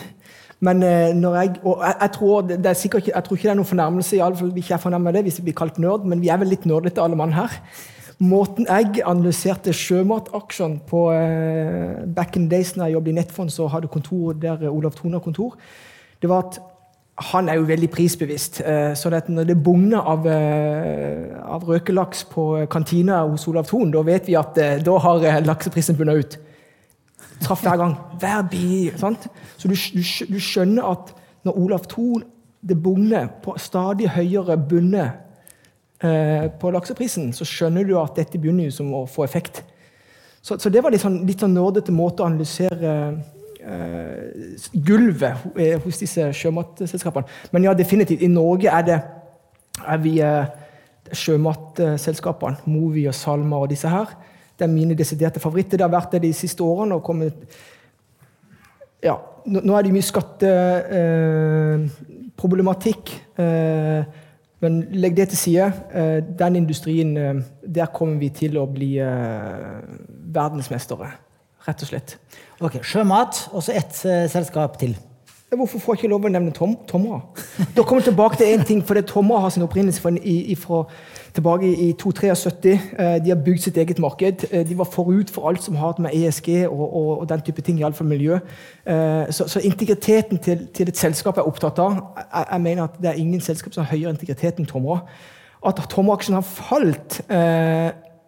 S4: Men eh, når jeg, og jeg, jeg, tror, det er sikkert, jeg tror ikke det er noen fornærmelse, i alle fall ikke jeg det hvis jeg blir kalt nerd, men vi er vel litt nerdete alle mann her. Måten jeg analyserte sjømataksjene på eh, back in days når jeg jobbet i Nettfond så hadde kontor der Olav Thon har kontor, det var at han er jo veldig prisbevisst. Eh, så når det bugner av, eh, av, røkelaks på kantina hos Olav Thon, da vet vi at eh, da har eh, lakseprisen bunnet ut. Traff hver gang. Hver bi, sant? Så du, du, du skjønner at når Olav Thon det bugner på stadig høyere bunner Eh, på lakseprisen, så skjønner du at dette begynner som å få effekt. Så, så det var litt sånn, litt sånn nerdete måte å analysere eh, gulvet eh, hos disse sjømatselskapene. Men ja, definitivt. I Norge er det er vi eh, sjømatselskapene, Movi og Salma og disse her. Det er mine desiderte favoritter. Det har vært det de siste årene. og kommet ja, Nå er det mye skatteproblematikk. Eh, men legg det til side. Eh, den industrien, eh, der kommer vi til å bli eh, verdensmestere. Rett og slett.
S1: Ok, Sjømat, og så ett selskap til.
S4: Hvorfor får jeg ikke lov å nevne Tom, Tomra? Da kommer vi tilbake til én ting, for det Tomra har sin opprinnelse fra, fra tilbake i 273. Eh, de har bygd sitt eget marked. Eh, de var forut for alt som har med ESG og, og, og den type ting, iallfall miljø. Eh, så, så integriteten til, til, et selskap er opptatt av. Jeg, jeg, mener at det er ingen selskap som har høyere integritet enn Tomra. At Tomra-aksjen har falt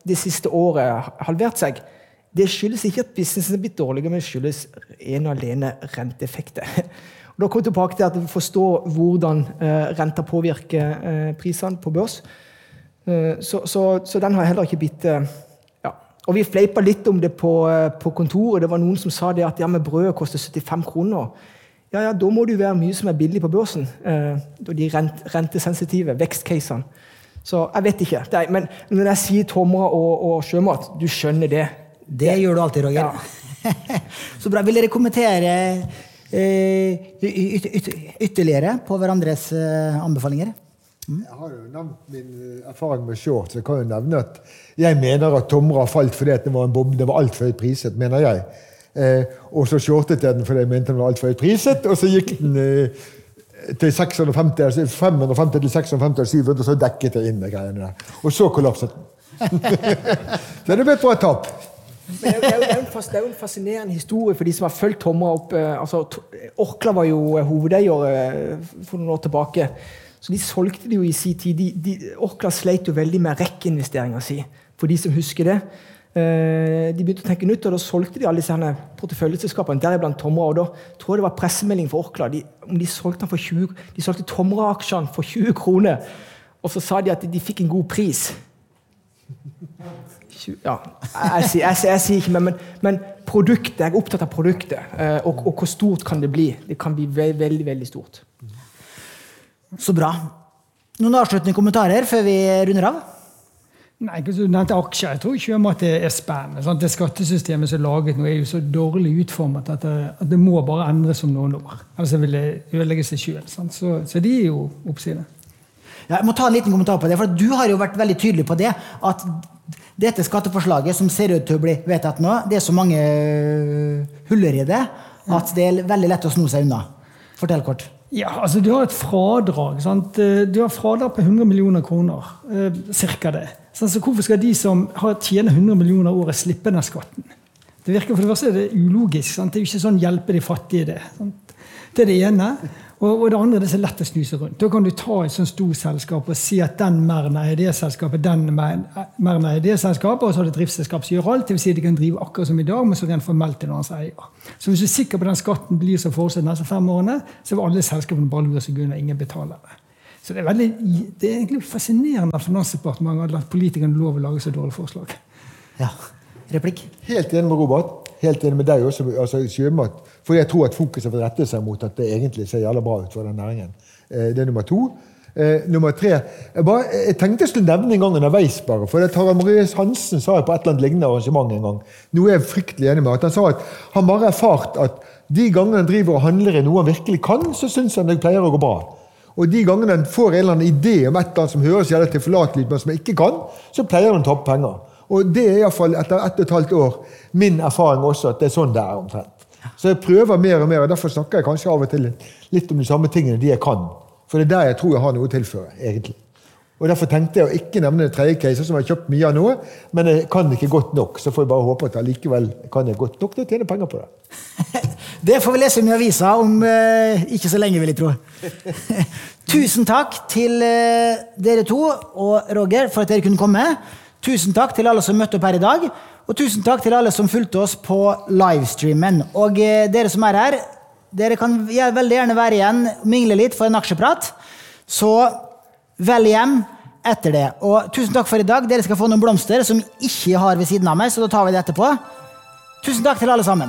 S4: det siste året, halvert seg, det skyldes ikke at businessen er blitt dårligere, men skyldes en og alene renteeffekter. (laughs) Da kommer vi tilbake til at vi forstår hvordan renta påvirker prisene på børs. Eh, så, så, så, den har heller ikke blitt eh, ja. Og vi fleipa litt om det på, eh, på, kontoret. Det var noen som sa det at ja, men brødet koster 75 kroner. Ja, ja, da må det jo være mye som er billig på børsen. Eh, de rent, rentesensitive vekstcasene. Så jeg vet ikke. Er, men når jeg sier tomre og, og, sjømat, du skjønner det.
S1: Det, det gjør du alltid, Roger. Ja. (laughs) Så bra. Vil dere kommentere eh, yt, yt, ytterligere på hverandres eh, anbefalinger?
S3: Mm. Jeg har jo nevnt min eh, erfaring med shorts. Jeg kan jo nevne at jeg mener at Tomra falt fordi det var en bombe. Det var altfor høyt priset, mener jeg. Eh, og så shortet jeg den fordi jeg mente den var altfor høyt priset, og så gikk den eh, til 650, 550 til 650 og 700, og så dekket jeg inn de greiene der. Og så kollapset den. (laughs) Så det ble et bra tap.
S4: Det er, jo, en er fascinerende historie for de som har fulgt Tomra opp. eh, altså, Orkla var jo eh, hovedeier for noen år tilbake. Så de solgte det jo i sin tid. De, de, Orkla sleit jo veldig med rekkeinvesteringa si, for de som husker det. Eh, De begynte å tenke nytt, og da solgte de alle disse porteføljeselskapene, deriblant Tomra. Og da tror jeg det var pressemelding for Orkla. De, de solgte, for 20, de solgte Tomra-aksjene for 20 kroner. Og så sa de at de fikk en god pris. Ja, jeg, sier- ikke, men, men, produktet, jeg er opptatt av produktet. eh, Og, og hvor stort kan det bli? Det kan bli ve veldig, veldig stort.
S1: Så bra. Noen avsluttende kommentarer før vi runder av?
S2: Nei, Du nevnte aksjer. Jeg tror ikke om at det er spennende. Sant? Det skattesystemet som er laget nå, er jo så dårlig utformet at det, at det må bare endres om noen år. Ellers vil det ødelegge seg sjøl. Så, så de er jo oppsiden.
S1: Ja, Jeg må ta en liten kommentar på det, for Du har jo vært veldig tydelig på det. At dette skatteforslaget som ser ut til å bli vedtatt nå, det er så mange øh, huller i det at det er veldig lett å sno seg unna. Fortell kort.
S2: Ja, altså Du har et fradrag. sant? Eh, Du har fradrag på 100 millioner kroner. eh, Cirka det. Så Hvorfor skal de som tjener 100 millioner året, slippe den skatten? Det virker For det første er det ulogisk. sant? Det er jo ikke sånn hjelpe de fattige, det. sant? Det er det ene. Og, og det andre det er så lett å snu seg rundt. Da kan du ta et sånt stort selskap og si at den mer eier det selskapet, den mer eier det selskapet, og så har du et driftsselskap som gjør alt. Det vil si at de kan drive akkurat som i dag, men så rent formelt til som eier. Så hvis du er sikker på den skatten blir som foreslått de neste fem årene, så vil alle selskapene bare lure seg unna. Ingen betaler det. Så det er, veldig, det er egentlig fascinerende at Finansdepartementet har latt politikerne lov å lage så dårlige forslag.
S1: Ja. Replikk?
S3: Helt enig med Robert. Helt enig med deg også, altså sjømat. For jeg tror at fokuset får rette seg mot at det egentlig ser jævla bra ut for den næringen. Eh, Det er nummer to. Eh, nummer tre jeg, bare, jeg tenkte jeg skulle nevne en gang underveis, bare. For det Tara Marie Hansen sa jeg på et eller annet lignende arrangement en gang. Noe jeg er fryktelig enig med. at Han sa at han bare erfart at de gangene han driver og handler i noe han virkelig kan, så syns han det pleier å gå bra. Og de gangene han får en eller annen idé om et eller annet som høres jævlig tilforlatelig ut, men som han ikke kan, så pleier han å tape penger. Og det er iallfall etter ett og et halvt år min erfaring også, at det er sånn det er omtrent. Så jeg prøver mer og mer, og derfor snakker jeg kanskje av og til litt om de samme tingene de jeg kan. For det er der jeg tror jeg har noe å tilføre, egentlig. Og Derfor tenkte jeg å ikke nevne den tredje casen, som jeg har kjøpt mye av nå, men jeg kan ikke godt nok. Så får jeg bare håpe at jeg likevel kan jeg godt nok til å tjene penger på det. (laughs)
S1: Det får vi lese om i avisa om eh, ikke så lenge, vil jeg tro. (laughs) Tusen takk til eh, dere to og Roger for at dere kunne komme. Tusen takk til alle som møtte opp her i dag. Og tusen takk til alle som fulgte oss på livestreamen. Og eh, dere som er her, dere kan veldig gjerne være igjen og mingle litt for en aksjeprat. Så velg hjem etter det. Og tusen takk for i dag. Dere skal få noen blomster som ikke har ved siden av meg, så da tar vi det etterpå. Tusen takk til alle sammen.